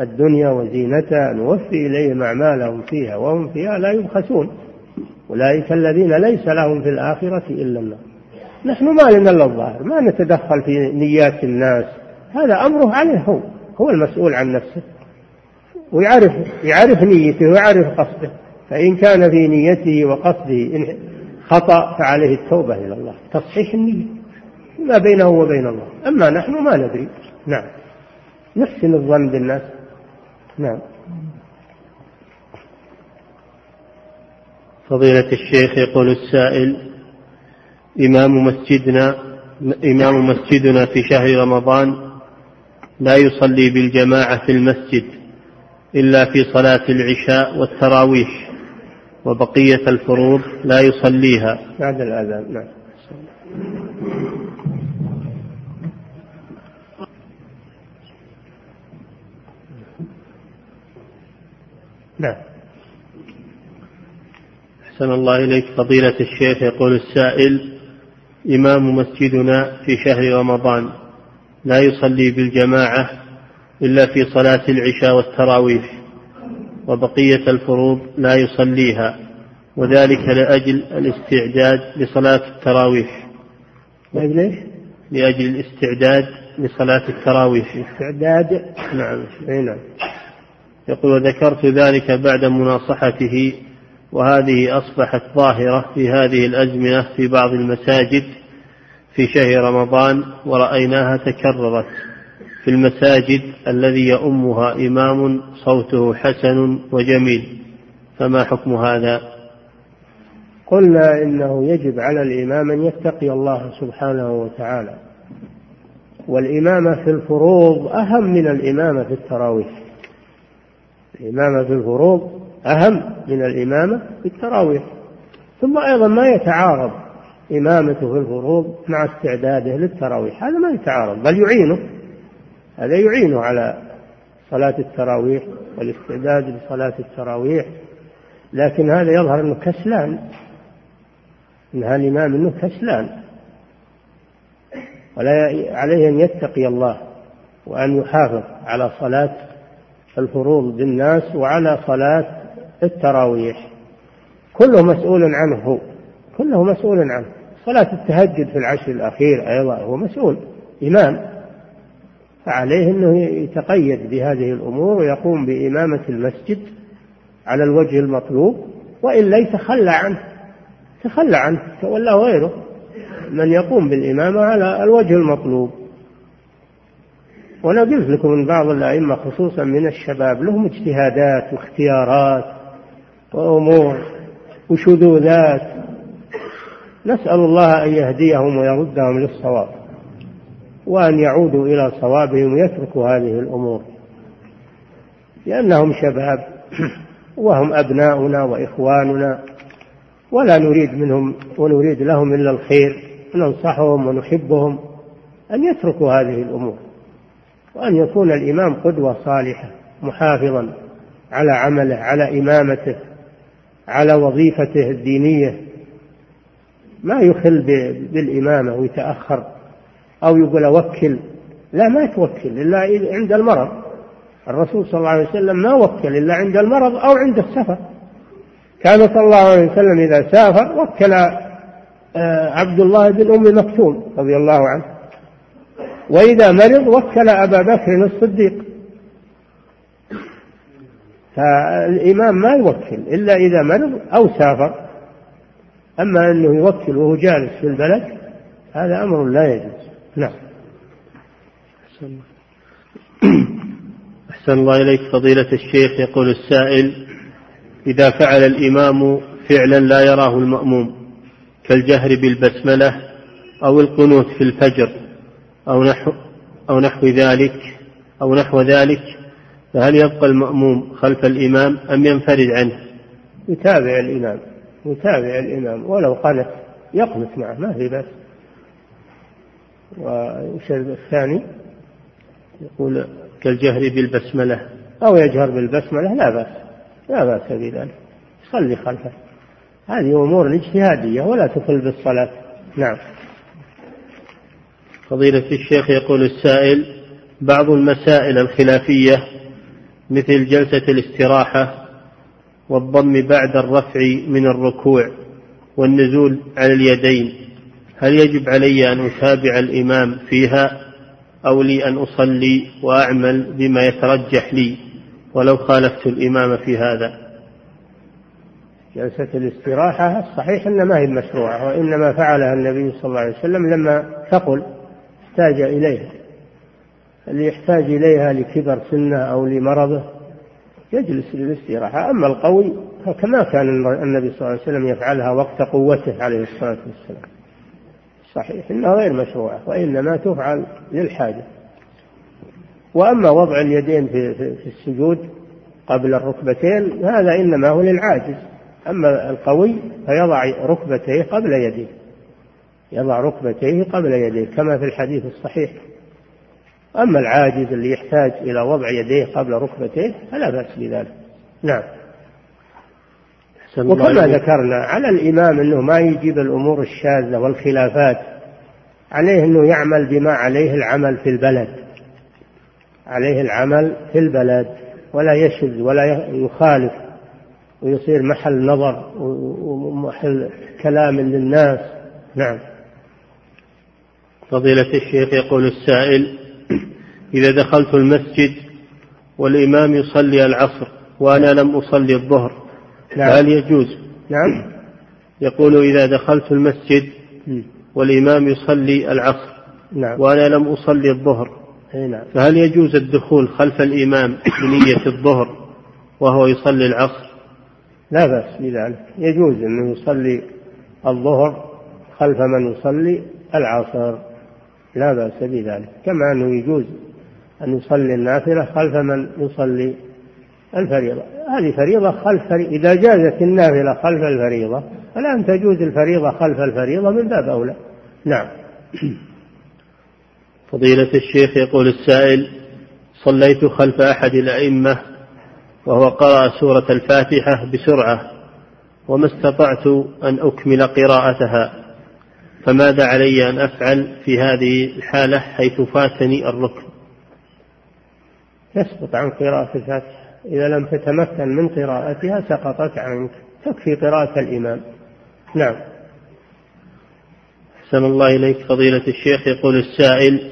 الدنيا وزينتها نوفي إليهم أعمالهم فيها وهم فيها لا يبخسون. أولئك الذين ليس لهم في الآخرة إلا النار. نحن ما لنا إلا الظاهر ما نتدخل في نيات الناس. هذا أمره عليه هو هو المسؤول عن نفسه. ويعرف يعرف نيته ويعرف قصده. فإن كان في نيته وقصده خطأ فعليه التوبة إلى الله. تصحيح النية. ما بينه وبين الله. أما نحن ما ندري. نعم. نحسن الظن بالناس. نعم. فضيلة الشيخ يقول السائل إمام مسجدنا إمام مسجدنا في شهر رمضان لا يصلي بالجماعة في المسجد. إلا في صلاة العشاء والتراويح وبقية الفروض لا يصليها. بعد الأذان نعم. نعم. أحسن الله إليك فضيلة الشيخ. يقول السائل إمام مسجدنا في شهر رمضان لا يصلي بالجماعة إلا في صلاة العشاء والتراويح وبقية الفروض لا يصليها وذلك لأجل الاستعداد لصلاة التراويح. لأجل لأجل الاستعداد لصلاة التراويح. استعداد؟ نعم. نعم. يقول وذكرت ذلك بعد مناصحته وهذه أصبحت ظاهرة في هذه الأزمنة في بعض المساجد في شهر رمضان ورأيناها تكررت. في المساجد الذي يؤمها إمام صوته حسن وجميل فما حكم هذا؟ قلنا إنه يجب على الإمام أن يتقي الله سبحانه وتعالى والإمامة في الفروض أهم من الإمامة في التراويح. الإمامة في الفروض أهم من الإمامة في التراويح. ثم أيضا ما يتعارض إمامته في الفروض مع استعداده للتراويح هذا ما يتعارض بل يعينه. هذا يعينه على صلاة التراويح والاستعداد لصلاة التراويح لكن هذا يظهر أنه كسلان. إن الإمام أنه كسلان. ولا عليه أن يتقي الله وأن يحافظ على صلاة الفروض بالناس وعلى صلاة التراويح. كله مسؤول عنه هو كله مسؤول عنه. صلاة التهجد في العشر الأخير أيضا هو مسؤول. إمام فعليه أنه يتقيد بهذه الأمور ويقوم بإمامة المسجد على الوجه المطلوب وإلا يتخلى عنه تخلى عنه تولى غيره من يقوم بالإمامة على الوجه المطلوب. وأنا قلت لكم من بعض الأئمة خصوصا من الشباب لهم اجتهادات واختيارات وأمور وشذوذات نسأل الله أن يهديهم ويردهم للصواب. وأن يعودوا إلى صوابهم ويتركوا هذه الأمور. لأنهم شباب *clears throat* وهم أبناؤنا وإخواننا ولا نريد منهم ونريد لهم إلا الخير. ننصحهم ونحبهم أن يتركوا هذه الأمور وأن يكون الإمام قدوة صالحة محافظا على عمله على إمامته على وظيفته الدينية. ما يخل بالإمامة ويتأخر. أو يقول أوكل. لا ما توكل إلا عند المرض. الرسول صلى الله عليه وسلم ما وكل إلا عند المرض أو عند السفر. كان صلى الله عليه وسلم إذا سافر وكل آه، عبد الله بن أم مكتوم رضي الله عنه. وإذا مرض وكل أبا بكر الصديق. فالإمام ما يوكل إلا إذا مرض أو سافر. أما أنه يوكل وهو جالس في البلد هذا أمر لا يجوز. نعم أحسن الله إليك فضيلة الشيخ. يقول السائل إذا فعل الإمام فعلا لا يراه المأموم كالجهر بالبسملة أو القنوت في الفجر أو نحو أو نحو ذلك أو نحو ذلك فهل يبقى المأموم خلف الإمام أم ينفرد عنه؟ يتابع الإمام يتابع الإمام ولو قنت يقنت معه ما في بأس. وش الثاني يقول كالجهر بالبسملة أو يجهر بالبسملة لا بأس لا بأس بذلك صلي خلفه. هذه أمور اجتهادية ولا تخل بالصلاة. نعم. فضيلة الشيخ يقول السائل بعض المسائل الخلافية مثل جلسة الاستراحة والضم بعد الرفع من الركوع والنزول على اليدين هل يجب علي أن أتابع الإمام فيها أو لي أن أصلي وأعمل بما يترجح لي ولو خالفت الإمام في هذا؟ جلسة الاستراحة الصحيح أن ما هي مشروعة وإنما فعلها النبي صلى الله عليه وسلم لما ثقل احتاج إليها. اللي يحتاج إليها لكبر سنة أو لمرضه يجلس للاستراحة. أما القوي فكما كان النبي صلى الله عليه وسلم يفعلها وقت قوته عليه الصلاة والسلام. صحيح إنها غير مشروعة وإنما تفعل للحاجة. وأما وضع اليدين في, في السجود قبل الركبتين هذا إنما هو للعاجز. أما القوي فيضع ركبتيه قبل يديه يضع ركبتيه قبل يديه كما في الحديث الصحيح. أما العاجز اللي يحتاج إلى وضع يديه قبل ركبتيه فلا بأس بذلك. نعم. وكما ذكرنا على الإمام أنه ما يجيب الأمور الشاذة والخلافات عليه أنه يعمل بما عليه العمل في البلد. عليه العمل في البلد ولا يشذ ولا يخالف ويصير محل نظر ومحل كلام للناس. نعم. فضيلة الشيخ يقول السائل *clears throat* إذا دخلت المسجد والإمام يصلي العصر وأنا لم أصلي الظهر نعم. فهل يجوز؟ نعم. *clears throat* يقول إذا دخلت المسجد والإمام يصلي العصر نعم. وأنا لم أصلي الظهر. نعم. فهل يجوز الدخول خلف الإمام بنية الظهر وهو يصلي العصر؟ لا بأس بذلك. يجوز أنه يصلي الظهر خلف من يصلي العصر. لا بأس بذلك. كما أنه يجوز أن يصلي النافلة خلف من يصلي الفريضة. هذه فريضة خلف فريضة إذا جازت النافلة خلف الفريضة فالآن تجوز الفريضة خلف الفريضة من باب أولى. نعم. فضيلة الشيخ يقول السائل صليت خلف أحد الأئمة وهو قرأ سورة الفاتحة بسرعة وما استطعت أن أكمل قراءتها فماذا علي أن أفعل في هذه الحالة حيث فاتني الركن؟ يسقط عن قراءة الفاتحة. إذا لم تتمكن من قراءتها سقطت عنك. تكفي قراءة الإمام. نعم. أحسن الله إليك فضيلة الشيخ. يقول السائل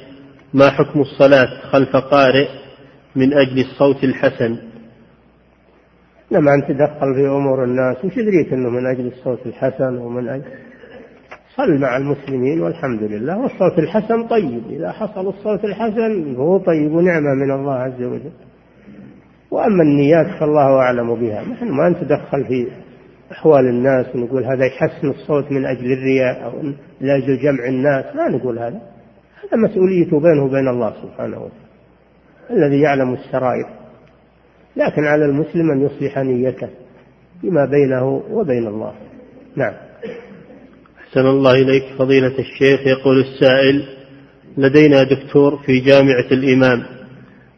ما حكم الصلاة خلف قارئ من أجل الصوت الحسن؟ لما أنت تدخل في أمور الناس. وش دريت أنه من أجل الصوت الحسن ومن أجل؟ صل مع المسلمين والحمد لله. والصوت الحسن طيب. إذا حصل الصوت الحسن هو طيب ونعمة من الله عز وجل. وأما النيات فالله أعلم بها. نحن ما نتدخل في أحوال الناس ونقول هذا يحسن الصوت من أجل الرياء أو لأجل جمع الناس لا نقول هذا. هذا مسؤوليته بينه وبين الله سبحانه وتعالى الذي يعلم السرائر. لكن على المسلم أن يصلح نيته فيما بينه وبين الله. نعم. أحسن الله إليك فضيلة الشيخ. يقول السائل لدينا دكتور في جامعة الإمام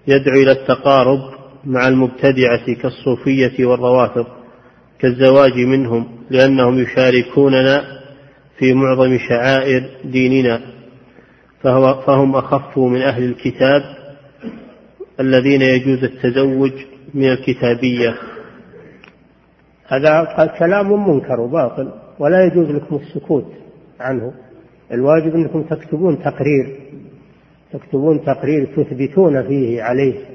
يدعو إلى التقارب مع المبتدعة كالصوفية والروافض كالزواج منهم لأنهم يشاركوننا في معظم شعائر ديننا. فهو فهم أخف من أهل الكتاب الذين يجوز التزوج من الكتابية. هذا كلام منكر وباطل ولا يجوز لكم السكوت عنه. الواجب أنكم تكتبون تقرير تكتبون تقرير تثبتون فيه عليه.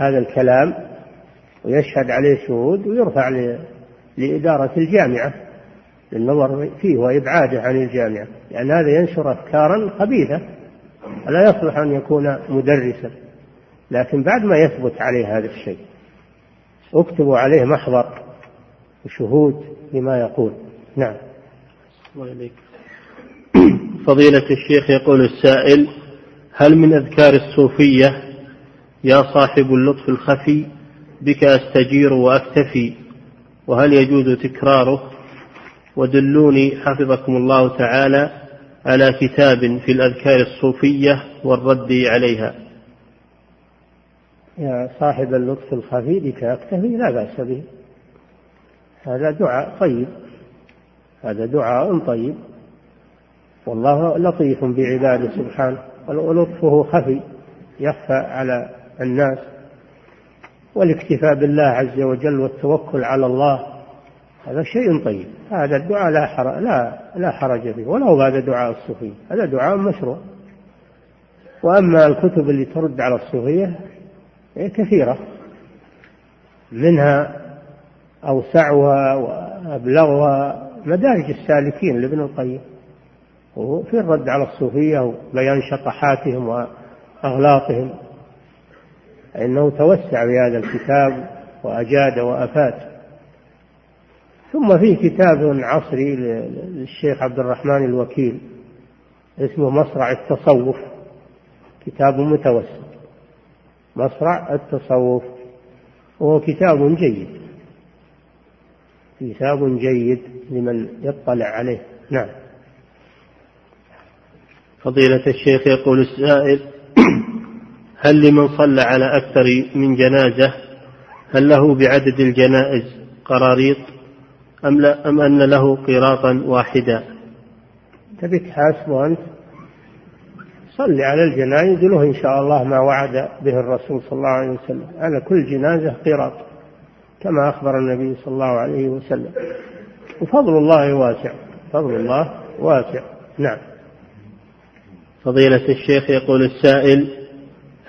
هذا الكلام ويشهد عليه شهود ويرفع لإدارة الجامعة للنظر فيه وإبعاده عن الجامعة. لأن يعني هذا ينشر أفكارا خبيثة. لا يصلح أن يكون مدرسا. لكن بعد ما يثبت عليه هذا الشيء اكتبوا عليه محضر وشهود لما يقول. نعم. فضيلة الشيخ يقول السائل هل من أذكار الصوفية يا صاحب اللطف الخفي بك أستجير وأكتفي. وهل يجوز تكراره؟ ودلوني حفظكم الله تعالى على كتاب في الأذكار الصوفية والرد عليها. يا صاحب اللطف الخفي بك أكتفي لا بأس به. هذا دعاء طيب. هذا دعاء طيب. والله لطيف بعباده سبحانه. ولطفه خفي يخفى على الناس والاكتفاء بالله عز وجل والتوكل على الله هذا شيء طيب. هذا الدعاء لا حرج لا لا حرج فيه. ولو هذا دعاء الصوفية هذا دعاء مشروع. وأما الكتب اللي ترد على الصوفية كثيرة. منها أوسعها وأبلغها مدارج السالكين لابن القيم. وفي الرد على الصوفية وبيان شطحاتهم وأغلاطهم. إنه توسع في هذا الكتاب وأجاد وأفاد. ثم في كتاب عصري للشيخ عبد الرحمن الوكيل اسمه مصرع التصوف كتاب متوسط. مصرع التصوف وهو كتاب جيد. كتاب جيد لمن يطلع عليه. نعم. فضيلة الشيخ يقول السائل هل لمن صلى على أكثر من جنازة؟ هل له بعدد الجنائز قراريط؟ أم, لا أم أن له قراطا واحدا تبي تحاسبه أنت؟ صل على الجنائز له إن شاء الله ما وعد به الرسول صلى الله عليه وسلم. على كل جنازة قراط كما أخبر النبي صلى الله عليه وسلم. وفضل الله واسع فضل الله واسع. نعم. فضيلة الشيخ يقول السائل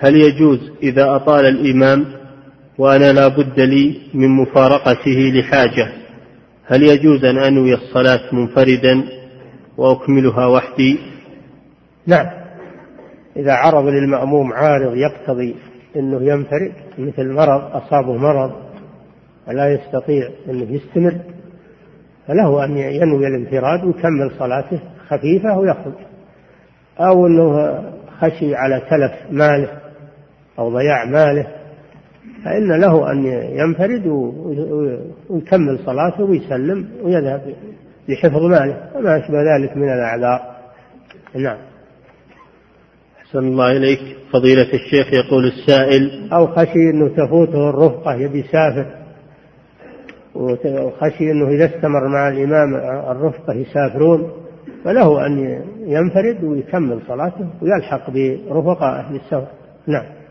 هل يجوز إذا أطال الإمام وأنا لا بد لي من مفارقته لحاجة؟ هل يجوز أن أنوي الصلاة منفردا وأكملها وحدي؟ نعم. إذا عرض للمأموم عارض يقتضي أنه ينفرد مثل مرض أصابه مرض ولا يستطيع أنه يستمر فله أن ينوي الانفراد ويكمل صلاته خفيفة ويخرج. أو أنه خشي على تلف ماله أو ضياع ماله فإن له أن ينفرد ويكمل صلاته ويسلم ويذهب لحفظ ماله وما أشبه ذلك من الأعذار. نعم. أحسن الله إليك. فضيلة الشيخ يقول السائل أو خشي أنه تفوته الرفقة يبي يسافر. وخشي أنه إذا استمر مع الإمام الرفقة يسافرون فله أن ينفرد ويكمل صلاته ويلحق برفقائه بالسفر نعم.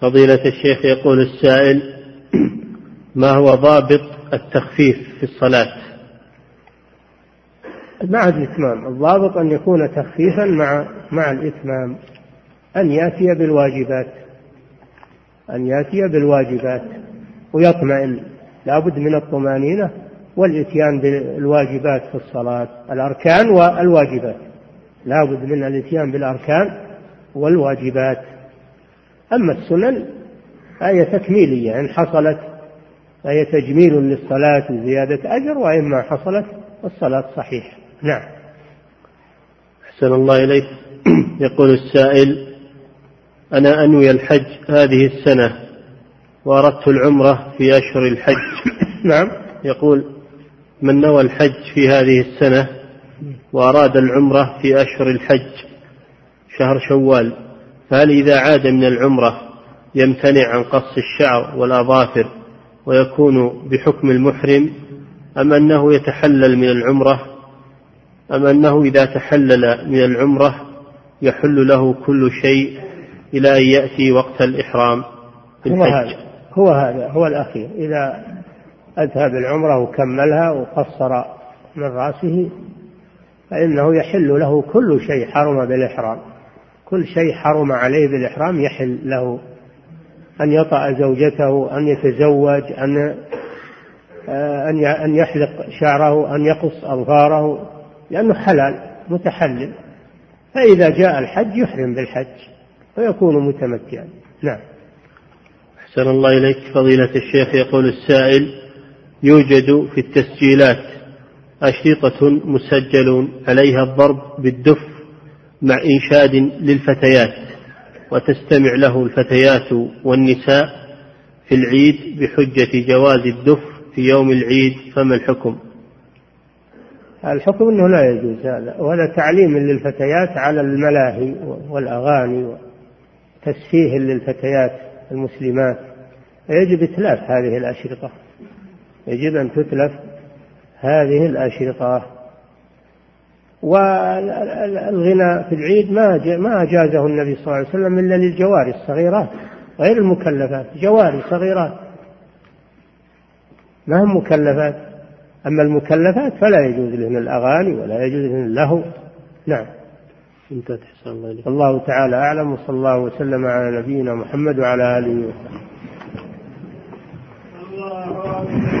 فضيلة الشيخ يقول السائل ما هو ضابط التخفيف في الصلاة؟ مع الإتمام. الضابط أن يكون تخفيفا مع مع الإتمام. أن يأتي بالواجبات. أن يأتي بالواجبات. ويطمئن. لابد من الطمأنينة والإتيان بالواجبات في الصلاة. الأركان والواجبات. لا بد من الإتيان بالأركان والواجبات. أما السنن فهي تكميلية إن حصلت فهي تجميل للصلاة وزيادة أجر وإما حصلت الصلاة صحيحة. نعم. أحسن الله إليك. *clears throat* يقول السائل أنا أنوي الحج هذه السنة وأردت العمرة في أشهر الحج. *coughs* نعم. يقول من نوى الحج في هذه السنة وأراد العمرة في أشهر الحج؟ شهر شوال. فهل إذا عاد من العمرة يمتنع عن قص الشعر والأظافر ويكون بحكم المحرم أم أنه يتحلل من العمرة أم أنه إذا تحلل من العمرة يحل له كل شيء إلى أن يأتي وقت الإحرام في هو هذا هو هذا هو الأخير. إذا أذهب العمرة وكملها وقصر من رأسه فإنه يحل له كل شيء حرم بالإحرام. كل شيء حرم عليه بالإحرام يحل له أن يطأ زوجته أن يتزوج أن آه، أن يحلق شعره أن يقص أظفاره لأنه حلال متحلل. فإذا جاء الحج يحرم بالحج ويكون متمتعا. نعم. أحسن الله إليك. فضيلة الشيخ يقول السائل يوجد في التسجيلات أشرطة مسجل عليها الضرب بالدف مع إنشاد للفتيات وتستمع له الفتيات والنساء في العيد بحجة جواز الدف في يوم العيد فما الحكم؟ الحكم إنه لا يجوز هذا وهذا تعليم للفتيات على الملاهي والأغاني وتسفيه للفتيات المسلمات يجب إتلاف هذه الأشرطة يجب أن تتلف هذه الأشرطة والغنى في العيد ما ما أجازه النبي صلى الله عليه وسلم إلا للجواري الصغيرات غير المكلفات جواري صغيرات. ما هم مكلفات؟ أما المكلفات فلا يجوز لهن الأغاني ولا يجوز لهن اللهو. نعم. انتهت الله الله تعالى أعلم وصلى الله وسلم على نبينا محمد وعلى آله وصحبه. الله